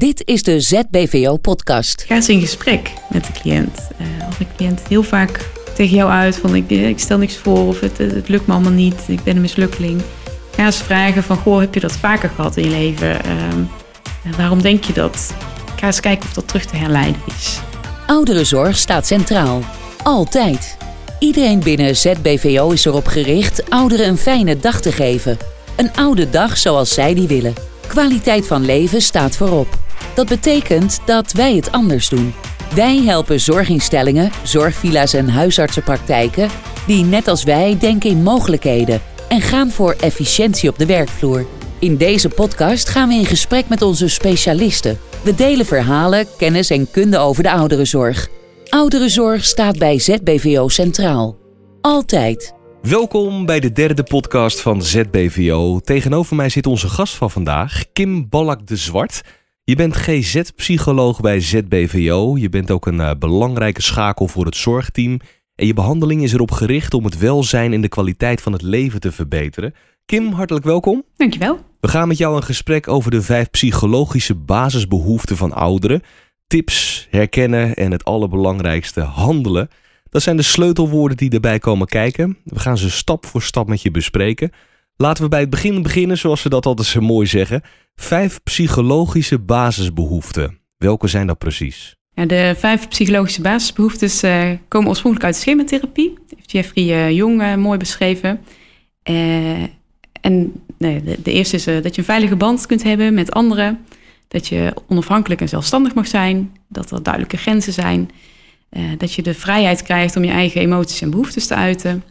Dit is de ZBVO-podcast. Ga eens in gesprek met de cliënt. Uh, als de cliënt heel vaak tegen jou uit van ik, ik stel niks voor of het, het, lukt me allemaal niet, ik ben een mislukkeling. Ga eens vragen van goh, heb je dat vaker gehad in je leven? Uh, waarom denk je dat? Ga eens kijken of dat terug te herleiden is. Ouderenzorg staat centraal. Altijd. Iedereen binnen ZBVO is erop gericht ouderen een fijne dag te geven. Een oude dag zoals zij die willen. Kwaliteit van leven staat voorop. Dat betekent dat wij het anders doen. Wij helpen zorginstellingen, zorgvilla's en huisartsenpraktijken die net als wij denken in mogelijkheden en gaan voor efficiëntie op de werkvloer. In deze podcast gaan we in gesprek met onze specialisten. We delen verhalen, kennis en kunde over de ouderenzorg. Ouderenzorg staat bij ZBVO centraal. Altijd. Welkom bij de derde podcast van ZBVO. Tegenover mij zit onze gast van vandaag, Kim Ballak de Zwart. Je bent GZ-psycholoog bij ZBVO. Je bent ook een uh, belangrijke schakel voor het zorgteam. En je behandeling is erop gericht om het welzijn en de kwaliteit van het leven te verbeteren. Kim, hartelijk welkom. Dankjewel. We gaan met jou een gesprek over de vijf psychologische basisbehoeften van ouderen. Tips, herkennen en het allerbelangrijkste, handelen. Dat zijn de sleutelwoorden die erbij komen kijken. We gaan ze stap voor stap met je bespreken. Laten we bij het begin beginnen, zoals we dat altijd zo mooi zeggen. Vijf psychologische basisbehoeften. Welke zijn dat precies? Ja, de vijf psychologische basisbehoeftes uh, komen oorspronkelijk uit schematherapie. Heeft Jeffrey uh, Jong uh, mooi beschreven. en nee, de, de, eerste is dat je een veilige band kunt hebben met anderen. Dat je onafhankelijk en zelfstandig mag zijn. Dat er duidelijke grenzen zijn. dat je de vrijheid krijgt om je eigen emoties en behoeftes te uiten.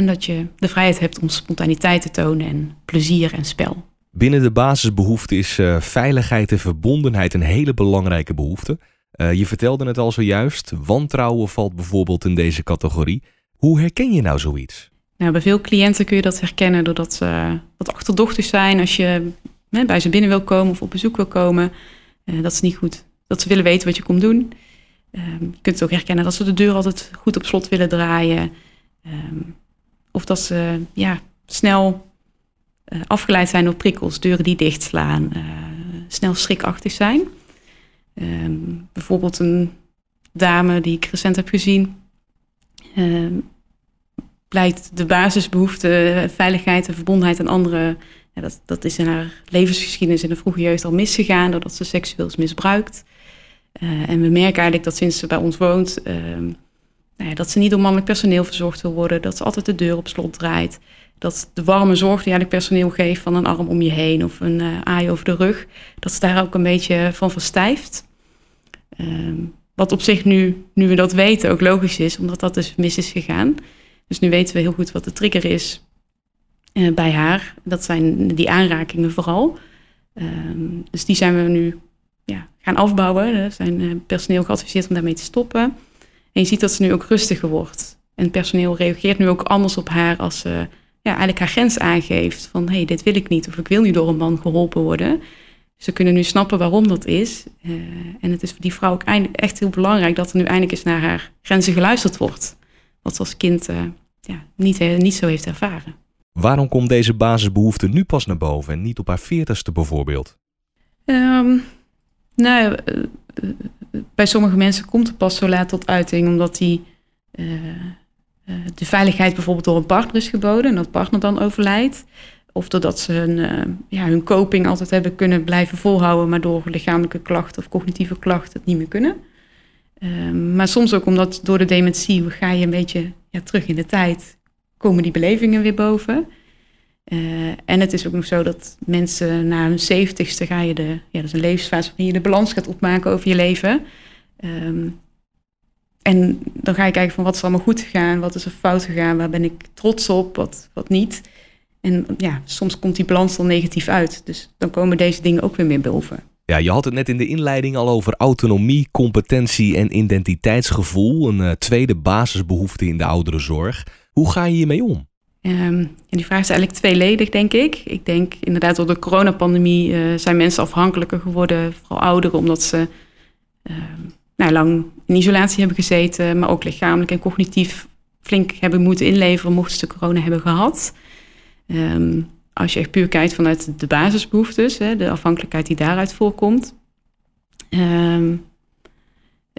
En dat je de vrijheid hebt om spontaniteit te tonen en plezier en spel. Binnen de basisbehoefte is uh, veiligheid en verbondenheid een hele belangrijke behoefte. Uh, je vertelde het al zojuist, wantrouwen valt bijvoorbeeld in deze categorie. Hoe herken je nou zoiets? Nou, bij veel cliënten kun je dat herkennen doordat ze wat achterdochtig zijn als je bij ze binnen wil komen of op bezoek wil komen. Uh, dat is niet goed. Dat ze willen weten wat je komt doen. Ehm, je kunt het ook herkennen dat ze de deur altijd goed op slot willen draaien. Ehm, of dat ze ja, snel uh, afgeleid zijn door prikkels, deuren die dichtslaan, uh, snel schrikachtig zijn. Ehm, bijvoorbeeld een dame die ik recent heb gezien, uh, blijkt de basisbehoefte, veiligheid en verbondenheid aan anderen, dat, dat is in haar levensgeschiedenis in de vroege jeugd al misgegaan doordat ze seksueel is misbruikt. Eh, en we merken eigenlijk dat sinds ze bij ons woont, ehm, nou dat ze niet door mannelijk personeel verzorgd wil worden, dat ze altijd de deur op slot draait dat de warme zorg die eigenlijk personeel geeft van een arm om je heen of een uh, aai over de rug, dat ze daar ook een beetje van verstijft. Ehm, wat op zich nu, nu we dat weten, ook logisch is, omdat dat dus mis is gegaan. Dus nu weten we heel goed wat de trigger is uh, bij haar. Dat zijn die aanrakingen vooral. Ehm, dus die zijn we nu ja, gaan afbouwen. Er zijn uh, personeel geadviseerd om daarmee te stoppen. En je ziet dat ze nu ook rustiger wordt. En het personeel reageert nu ook anders op haar als ze ja, eigenlijk haar grens aangeeft van hé, hey, dit wil ik niet of ik wil niet door een man geholpen worden. Ze kunnen nu snappen waarom dat is. Uh, en het is voor die vrouw ook echt heel belangrijk dat er nu eindelijk eens naar haar grenzen geluisterd wordt. Wat ze als kind uh, ja, niet, uh, niet zo heeft ervaren. Waarom komt deze basisbehoefte nu pas naar boven en niet op haar veertigste bijvoorbeeld? Um, nou, bij sommige mensen komt het pas zo laat tot uiting omdat die eh, de veiligheid bijvoorbeeld door een partner is geboden en dat partner dan overlijdt. Of doordat ze hun, uh, ja, hun coping altijd hebben kunnen blijven volhouden, maar door lichamelijke klachten of cognitieve klachten het niet meer kunnen. Uh, maar soms ook omdat door de dementie ga je een beetje ja, terug in de tijd, komen die belevingen weer boven. Uh, en het is ook nog zo dat mensen na hun zeventigste ga je de, ja, dat is een levensfase waarin je de balans gaat opmaken over je leven. Um, en dan ga je kijken van wat is allemaal goed gegaan, wat is er fout gegaan, waar ben ik trots op, wat, wat niet. En ja, soms komt die balans dan negatief uit. Dus dan komen deze dingen ook weer meer boven. Ja, je had het net in de inleiding al over autonomie, competentie en identiteitsgevoel. Een uh, tweede basisbehoefte in de ouderenzorg. Hoe ga je hiermee om? Um, en die vraag is eigenlijk tweeledig, denk ik. Ik denk inderdaad door de coronapandemie uh, zijn mensen afhankelijker geworden, vooral ouderen, omdat ze uh, nou, lang in isolatie hebben gezeten, maar ook lichamelijk en cognitief flink hebben moeten inleveren mochten ze corona hebben gehad. Um, als je echt puur kijkt vanuit de basisbehoeftes, hè, de afhankelijkheid die daaruit voorkomt, ehm,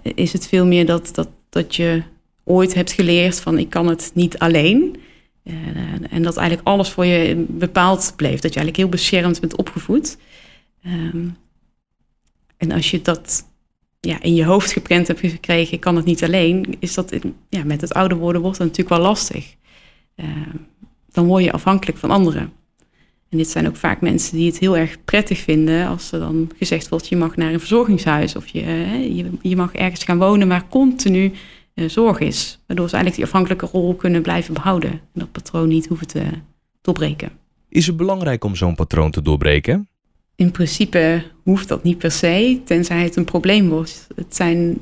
is het veel meer dat, dat, dat je ooit hebt geleerd van ik kan het niet alleen. Uh, en dat eigenlijk alles voor je bepaald bleef. Dat je eigenlijk heel beschermd bent opgevoed. Um, en als je dat ja, in je hoofd geprent hebt gekregen, ik kan het niet alleen, is dat ja, met het ouder worden wordt dat natuurlijk wel lastig. Uh, dan word je afhankelijk van anderen. En dit zijn ook vaak mensen die het heel erg prettig vinden als er dan gezegd wordt, je mag naar een verzorgingshuis of je, je, je, mag ergens gaan wonen waar continu zorg is. Waardoor ze eigenlijk die afhankelijke rol kunnen blijven behouden en dat patroon niet hoeven te doorbreken. Is het belangrijk om zo'n patroon te doorbreken? In principe hoeft dat niet per se, tenzij het een probleem wordt. Het zijn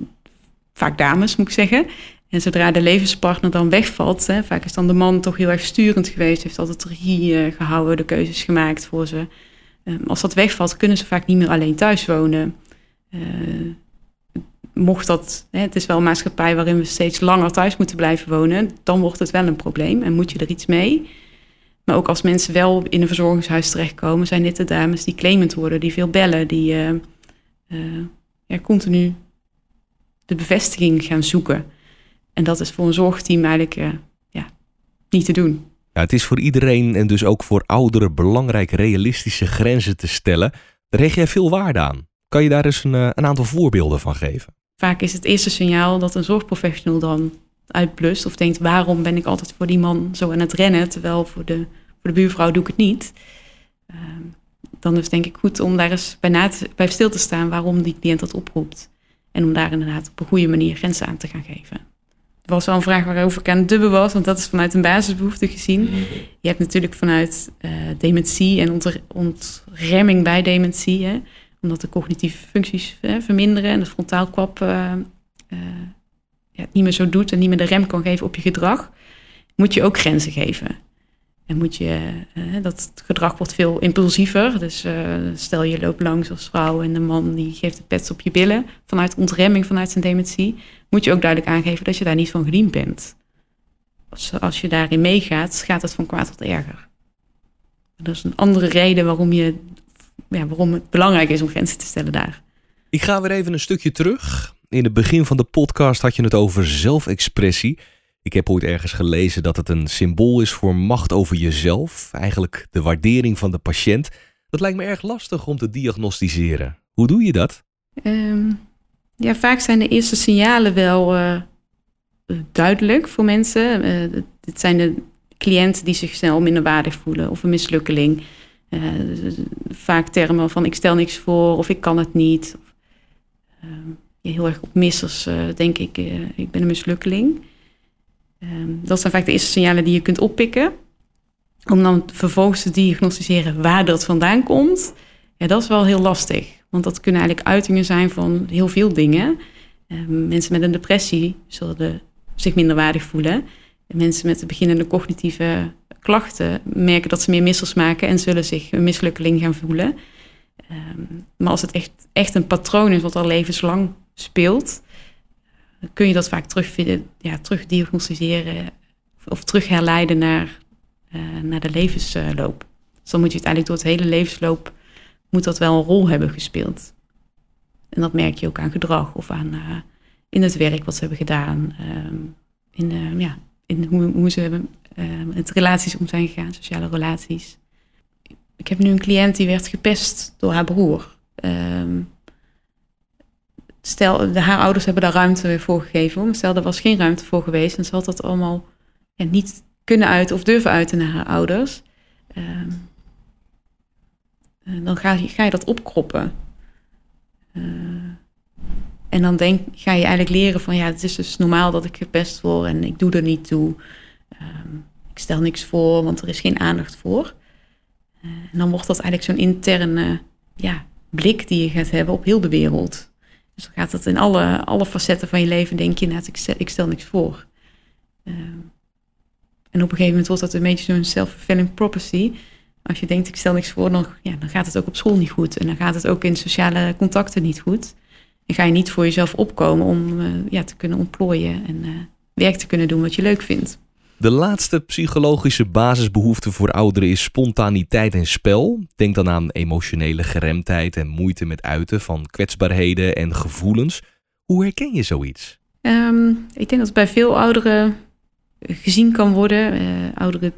vaak dames, moet ik zeggen. En zodra de levenspartner dan wegvalt, hè, vaak is dan de man toch heel erg sturend geweest, heeft altijd regie uh, gehouden, de keuzes gemaakt voor ze. Um, als dat wegvalt, kunnen ze vaak niet meer alleen thuis wonen. Uh, mocht dat, hè, het is wel een maatschappij waarin we steeds langer thuis moeten blijven wonen, dan wordt het wel een probleem en moet je er iets mee. Maar ook als mensen wel in een verzorgingshuis terechtkomen, zijn dit de dames die claimend worden, die veel bellen, die uh, uh, ja, continu de bevestiging gaan zoeken. En dat is voor een zorgteam eigenlijk uh, ja, niet te doen. Ja, het is voor iedereen en dus ook voor ouderen belangrijk realistische grenzen te stellen. Daar hecht jij veel waarde aan. Kan je daar eens een, een aantal voorbeelden van geven? Vaak is het eerste signaal dat een zorgprofessional dan uitblust of denkt: waarom ben ik altijd voor die man zo aan het rennen, terwijl voor de, voor de buurvrouw doe ik het niet. Uh, dan is het denk ik goed om daar eens bij, na te, bij stil te staan waarom die cliënt dat oproept. En om daar inderdaad op een goede manier grenzen aan te gaan geven. Er was wel een vraag waarover ik aan het dubben was, want dat is vanuit een basisbehoefte gezien. Je hebt natuurlijk vanuit uh, dementie en ontremming bij dementie, hè, omdat de cognitieve functies hè, verminderen en de frontaalkwap uh, ja, niet meer zo doet en niet meer de rem kan geven op je gedrag, moet je ook grenzen geven. En moet je, uh, dat gedrag wordt veel impulsiever. Dus stel je loopt langs als vrouw en de man die geeft de pets op je billen vanuit ontremming, vanuit zijn dementie, moet je ook duidelijk aangeven dat je daar niet van gediend bent. Als, als je daarin meegaat, gaat het van kwaad tot erger. Dat is een andere reden waarom, je, ja, waarom het belangrijk is om grenzen te stellen daar. Ik ga weer even een stukje terug. In het begin van de podcast had je het over zelfexpressie. Ik heb ooit ergens gelezen dat het een symbool is voor macht over jezelf. Eigenlijk de waardering van de patiënt. Dat lijkt me erg lastig om te diagnosticeren. Hoe doe je dat? Um, ja, vaak zijn de eerste signalen wel uh, duidelijk voor mensen. Uh, dit zijn de cliënten die zich snel minderwaardig voelen of een mislukkeling. Uh, vaak termen van ik stel niks voor of ik kan het niet. Of, heel erg op missers denk ik, ik ben een mislukkeling. Um, dat zijn vaak de eerste signalen die je kunt oppikken. Om dan vervolgens te diagnosticeren waar dat vandaan komt. Ja, dat is wel heel lastig. Want dat kunnen eigenlijk uitingen zijn van heel veel dingen. Um, mensen met een depressie zullen zich minder waardig voelen. En mensen met de beginnende cognitieve klachten merken dat ze meer missers maken en zullen zich een mislukkeling gaan voelen. Um, maar als het echt, echt een patroon is wat al levenslang speelt, kun je dat vaak terugvinden, ja, terugdiagnosticeren of terug herleiden naar, uh, naar de levensloop. Dus dan moet je uiteindelijk door het hele levensloop moet dat wel een rol hebben gespeeld. En dat merk je ook aan gedrag of aan uh, in het werk wat ze hebben gedaan, uh, in, ja, in hoe, hoe ze hebben, met relaties om zijn gegaan, sociale relaties. Ik heb nu een cliënt die werd gepest door haar broer. Ehm, stel, haar ouders hebben daar ruimte voor gegeven. Maar stel, er was geen ruimte voor geweest. En ze had dat allemaal niet kunnen uiten of durven uiten naar haar ouders. Um, dan ga je, ga je dat opkroppen. Uh, en dan denk, ga je eigenlijk leren van ja, het is dus normaal dat ik gepest word en ik doe er niet toe. Um, ik stel niks voor, want er is geen aandacht voor. Uh, en dan wordt dat eigenlijk zo'n interne ja, blik die je gaat hebben op heel de wereld. Dus dan gaat het in alle, alle facetten van je leven, denk je, net, ik, stel, ik stel niks voor. Uh, en op een gegeven moment wordt dat een beetje zo'n self-fulfilling prophecy. Als je denkt, ik stel niks voor, dan, ja, dan gaat het ook op school niet goed. En dan gaat het ook in sociale contacten niet goed. En ga je niet voor jezelf opkomen om uh, ja, te kunnen ontplooien en uh, werk te kunnen doen wat je leuk vindt. De laatste psychologische basisbehoefte voor ouderen is spontaniteit en spel. Denk dan aan emotionele geremdheid en moeite met uiten van kwetsbaarheden en gevoelens. Hoe herken je zoiets? Ehm, ik denk dat het bij veel ouderen gezien kan worden. Uh, ouderen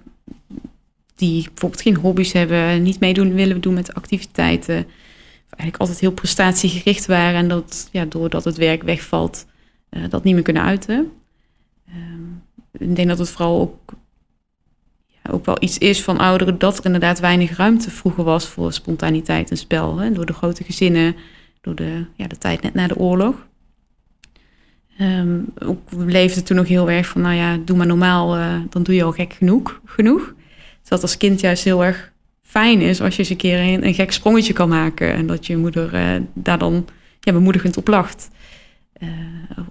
die bijvoorbeeld geen hobby's hebben, niet meedoen willen doen met activiteiten. Eigenlijk altijd heel prestatiegericht waren en dat ja, doordat het werk wegvalt, uh, dat niet meer kunnen uiten. Um, ik denk dat het vooral ook, ja, ook wel iets is van ouderen dat er inderdaad weinig ruimte vroeger was voor spontaniteit en spel. Hè, door de grote gezinnen, door de, ja, de tijd net na de oorlog. Um, ook, we leefden toen nog heel erg van, nou ja, doe maar normaal, uh, dan doe je al gek genoeg. genoeg. Dat als kind juist heel erg fijn is als je eens een keer een, een gek sprongetje kan maken. En dat je moeder uh, daar dan ja, bemoedigend op lacht. Uh,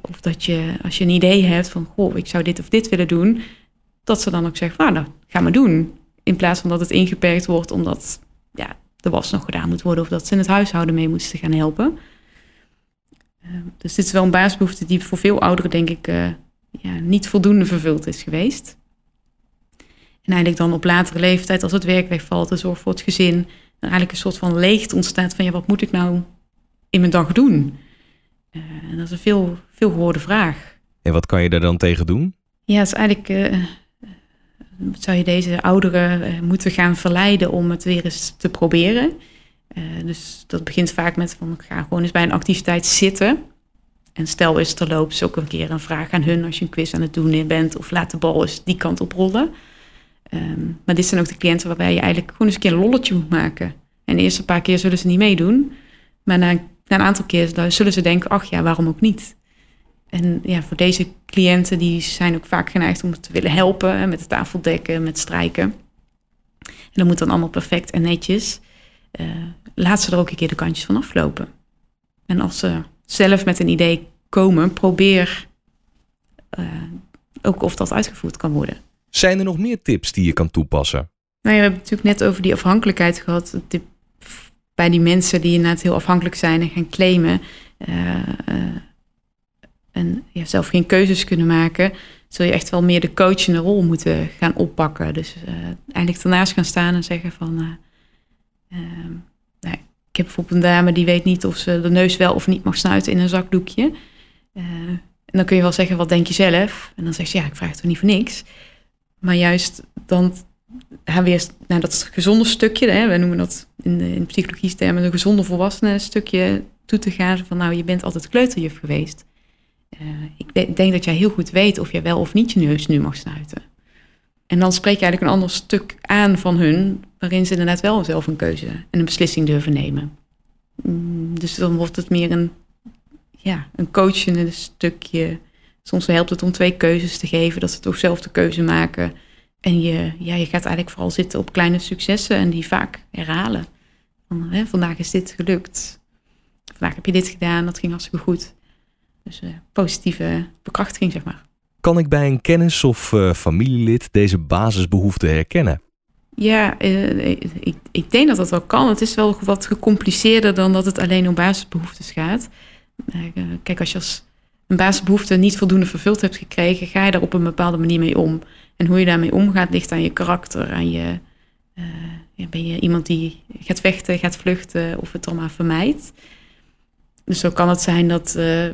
of dat je, als je een idee hebt van, goh, ik zou dit of dit willen doen, dat ze dan ook zegt, nou, nou, ga maar doen. In plaats van dat het ingeperkt wordt omdat ja, de was nog gedaan moet worden of dat ze in het huishouden mee moesten gaan helpen. Uh, dus dit is wel een basisbehoefte die voor veel ouderen, denk ik, uh, ja, niet voldoende vervuld is geweest. En eigenlijk dan op latere leeftijd, als het werk wegvalt, de zorg voor het gezin, dan eigenlijk een soort van leegte ontstaat van, ja, wat moet ik nou in mijn dag doen? Uh, en dat is een veel, veel gehoorde vraag. En wat kan je daar dan tegen doen? Ja, het is eigenlijk uh, zou je deze ouderen uh, moeten gaan verleiden om het weer eens te proberen. dus dat begint vaak met van ga gewoon eens bij een activiteit zitten. En stel eens terloops ook een keer een vraag aan hun als je een quiz aan het doen bent. Of laat de bal eens die kant op rollen. Um, maar dit zijn ook de cliënten waarbij je eigenlijk gewoon eens een keer een lolletje moet maken. En de eerste paar keer zullen ze niet meedoen. Maar na na een aantal keer zullen ze denken, ach ja, waarom ook niet? En ja, voor deze cliënten, die zijn ook vaak geneigd om te willen helpen met de tafeldekken, met strijken. En dat moet dan allemaal perfect en netjes. Uh, laat ze er ook een keer de kantjes van aflopen. En als ze zelf met een idee komen, probeer uh, ook of dat uitgevoerd kan worden. Zijn er nog meer tips die je kan toepassen? Nou, ja, we hebben het natuurlijk net over die afhankelijkheid gehad. Bij die mensen die inderdaad heel afhankelijk zijn en gaan claimen. Uh, uh, en ja, zelf geen keuzes kunnen maken, zul je echt wel meer de coachende rol moeten gaan oppakken. Dus uh, eigenlijk ernaast gaan staan en zeggen van. Ehm, nou, ik heb bijvoorbeeld een dame die weet niet of ze de neus wel of niet mag snuiten in een zakdoekje. en dan kun je wel zeggen, wat denk je zelf? En dan zegt ze, ja, ik vraag het toch niet voor niks. Maar juist dan haar weer naar dat gezonde stukje, hè, we noemen dat in de, in psychologie termen een gezonde volwassenen stukje toe te gaan. Van nou, je bent altijd kleuterjuf geweest. Uh, ik denk dat jij heel goed weet of jij wel of niet je neus nu mag snuiten. En dan spreek je eigenlijk een ander stuk aan van hun, waarin ze inderdaad wel zelf een keuze en een beslissing durven nemen. Mm, dus dan wordt het meer een, ja, een coachende stukje. Soms helpt het om twee keuzes te geven, dat ze toch zelf de keuze maken. En je, ja, je gaat eigenlijk vooral zitten op kleine successen en die vaak herhalen. Van, hè, vandaag is dit gelukt. Vandaag heb je dit gedaan, dat ging hartstikke goed. Dus uh, positieve bekrachtiging, zeg maar. Kan ik bij een kennis of uh, familielid deze basisbehoeften herkennen? Ja, uh, ik, ik, denk dat dat wel kan. Het is wel wat gecompliceerder dan dat het alleen om basisbehoeftes gaat. kijk, als je als een basisbehoefte niet voldoende vervuld hebt gekregen, ga je daar op een bepaalde manier mee om. En hoe je daarmee omgaat ligt aan je karakter, je, ja, ben je iemand die gaat vechten, gaat vluchten of het allemaal vermijdt. Dus zo kan het zijn dat, uh,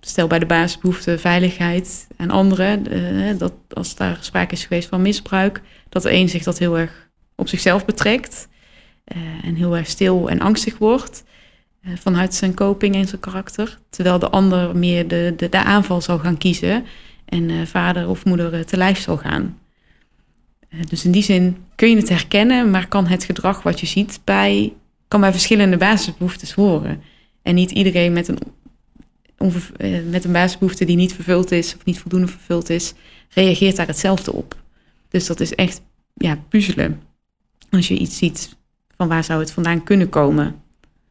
stel bij de basisbehoefte veiligheid en anderen, uh, dat als daar sprake is geweest van misbruik, dat de een zich dat heel erg op zichzelf betrekt en heel erg stil en angstig wordt vanuit zijn coping en zijn karakter. Terwijl de ander meer de, de, de aanval zal gaan kiezen en uh, vader of moeder uh, te lijf zal gaan. Uh, dus in die zin kun je het herkennen, maar kan het gedrag wat je ziet bij, kan bij verschillende basisbehoeftes horen. En niet iedereen met een, met een basisbehoefte die niet vervuld is of niet voldoende vervuld is, reageert daar hetzelfde op. Dus dat is echt ja, puzzelen. Als je iets ziet van waar zou het vandaan kunnen komen.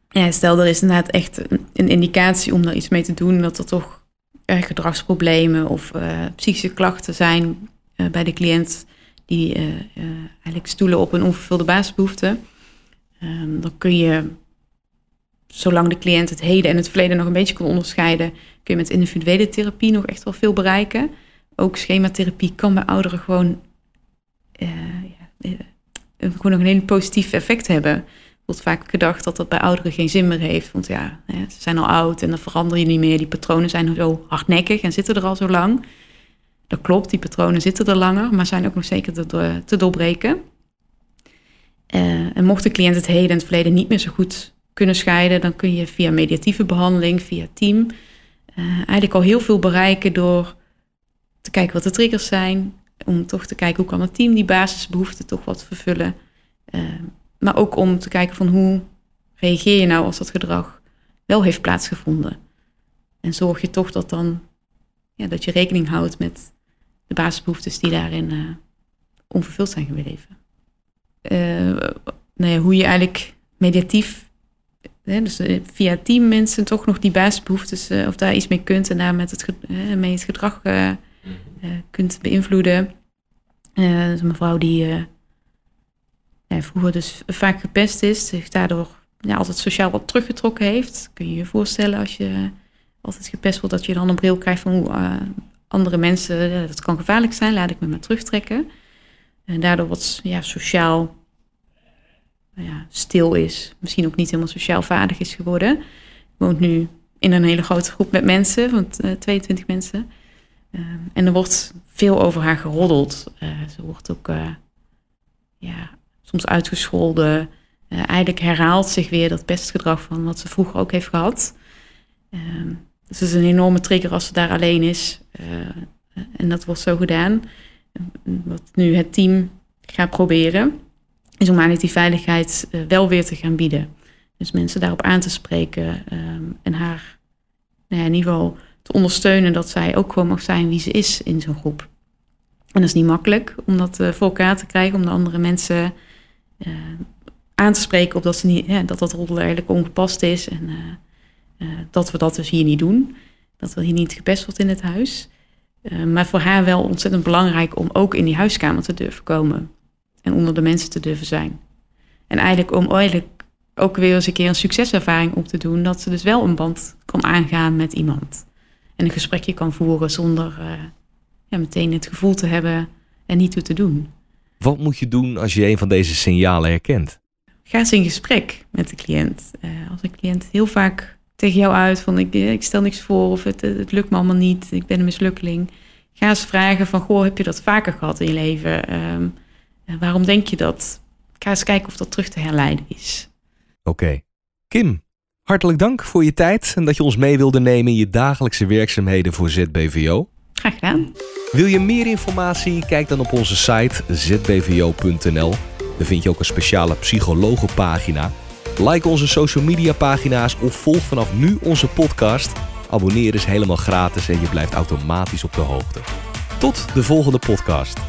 Ja, stel, er is inderdaad echt een, indicatie om daar iets mee te doen, dat er toch gedragsproblemen of uh, psychische klachten zijn uh, bij de cliënt die eigenlijk stoelen op een onvervulde basisbehoefte, ehm, dan kun je, zolang de cliënt het heden en het verleden nog een beetje kan onderscheiden, kun je met individuele therapie nog echt wel veel bereiken. ook schematherapie kan bij ouderen gewoon, ja, gewoon nog een hele positief effect hebben. Vaak gedacht dat dat bij ouderen geen zin meer heeft. Want ja, ze zijn al oud en dan verander je niet meer. Die patronen zijn zo hardnekkig en zitten er al zo lang. Dat klopt, die patronen zitten er langer, maar zijn ook nog zeker te, te doorbreken. Uh, en mocht de cliënt het heden en het verleden niet meer zo goed kunnen scheiden, dan kun je via mediatieve behandeling, via team, uh, eigenlijk al heel veel bereiken door te kijken wat de triggers zijn, om toch te kijken hoe kan het team die basisbehoeften toch wat vervullen. Uh, maar ook om te kijken van hoe reageer je nou als dat gedrag wel heeft plaatsgevonden. En zorg je toch dat dan ja, dat je rekening houdt met de basisbehoeftes die daarin uh, onvervuld zijn gebleven. Uh, nou ja, hoe je eigenlijk mediatief, hè, dus uh, via team mensen toch nog die basisbehoeftes, of daar iets mee kunt en daar met het, mee het gedrag kunt beïnvloeden. een mevrouw die vroeger dus vaak gepest is, zich daardoor ja, altijd sociaal wat teruggetrokken heeft. Kun je je voorstellen als je altijd gepest wordt, dat je dan een bril krijgt van hoe andere mensen, dat kan gevaarlijk zijn, laat ik me maar terugtrekken. En daardoor wat ja, sociaal ja, stil is. Misschien ook niet helemaal sociaal vaardig is geworden. Woont nu in een hele grote groep met mensen, van uh, 22 mensen. Uh, en er wordt veel over haar geroddeld. Uh, ze wordt ook ja, soms uitgescholden. eigenlijk herhaalt zich weer dat pestgedrag van wat ze vroeger ook heeft gehad. Ehm, dus het is een enorme trigger als ze daar alleen is. en dat wordt zo gedaan. Wat nu het team gaat proberen, is om eigenlijk die veiligheid uh, wel weer te gaan bieden. Dus mensen daarop aan te spreken um, en haar nou ja, in ieder geval te ondersteunen dat zij ook gewoon mag zijn wie ze is in zo'n groep. En dat is niet makkelijk om dat voor elkaar te krijgen, om de andere mensen uh, aan te spreken op dat, ze niet, dat dat rol eigenlijk ongepast is en dat we dat dus hier niet doen. Dat er hier niet gepest wordt in het huis. Maar voor haar wel ontzettend belangrijk om ook in die huiskamer te durven komen. En onder de mensen te durven zijn. En eigenlijk om eigenlijk ook weer eens een keer een succeservaring op te doen. Dat ze dus wel een band kan aangaan met iemand. En een gesprekje kan voeren zonder ja, meteen het gevoel te hebben en niet toe te doen. Wat moet je doen als je een van deze signalen herkent? Ga eens in gesprek met de cliënt. Uh, als een cliënt heel vaak tegen jou uit van ik, ik stel niks voor of het, het lukt me allemaal niet, ik ben een mislukkeling. Ga eens vragen van goh, heb je dat vaker gehad in je leven? Um, waarom denk je dat? Ga eens kijken of dat terug te herleiden is. Oké. Okay. Kim, hartelijk dank voor je tijd en dat je ons mee wilde nemen in je dagelijkse werkzaamheden voor ZBVO. Graag gedaan. Wil je meer informatie? Kijk dan op onze site zbvo.nl. Daar vind je ook een speciale psychologenpagina Like onze social media pagina's of volg vanaf nu onze podcast. Abonneren is helemaal gratis en je blijft automatisch op de hoogte. Tot de volgende podcast.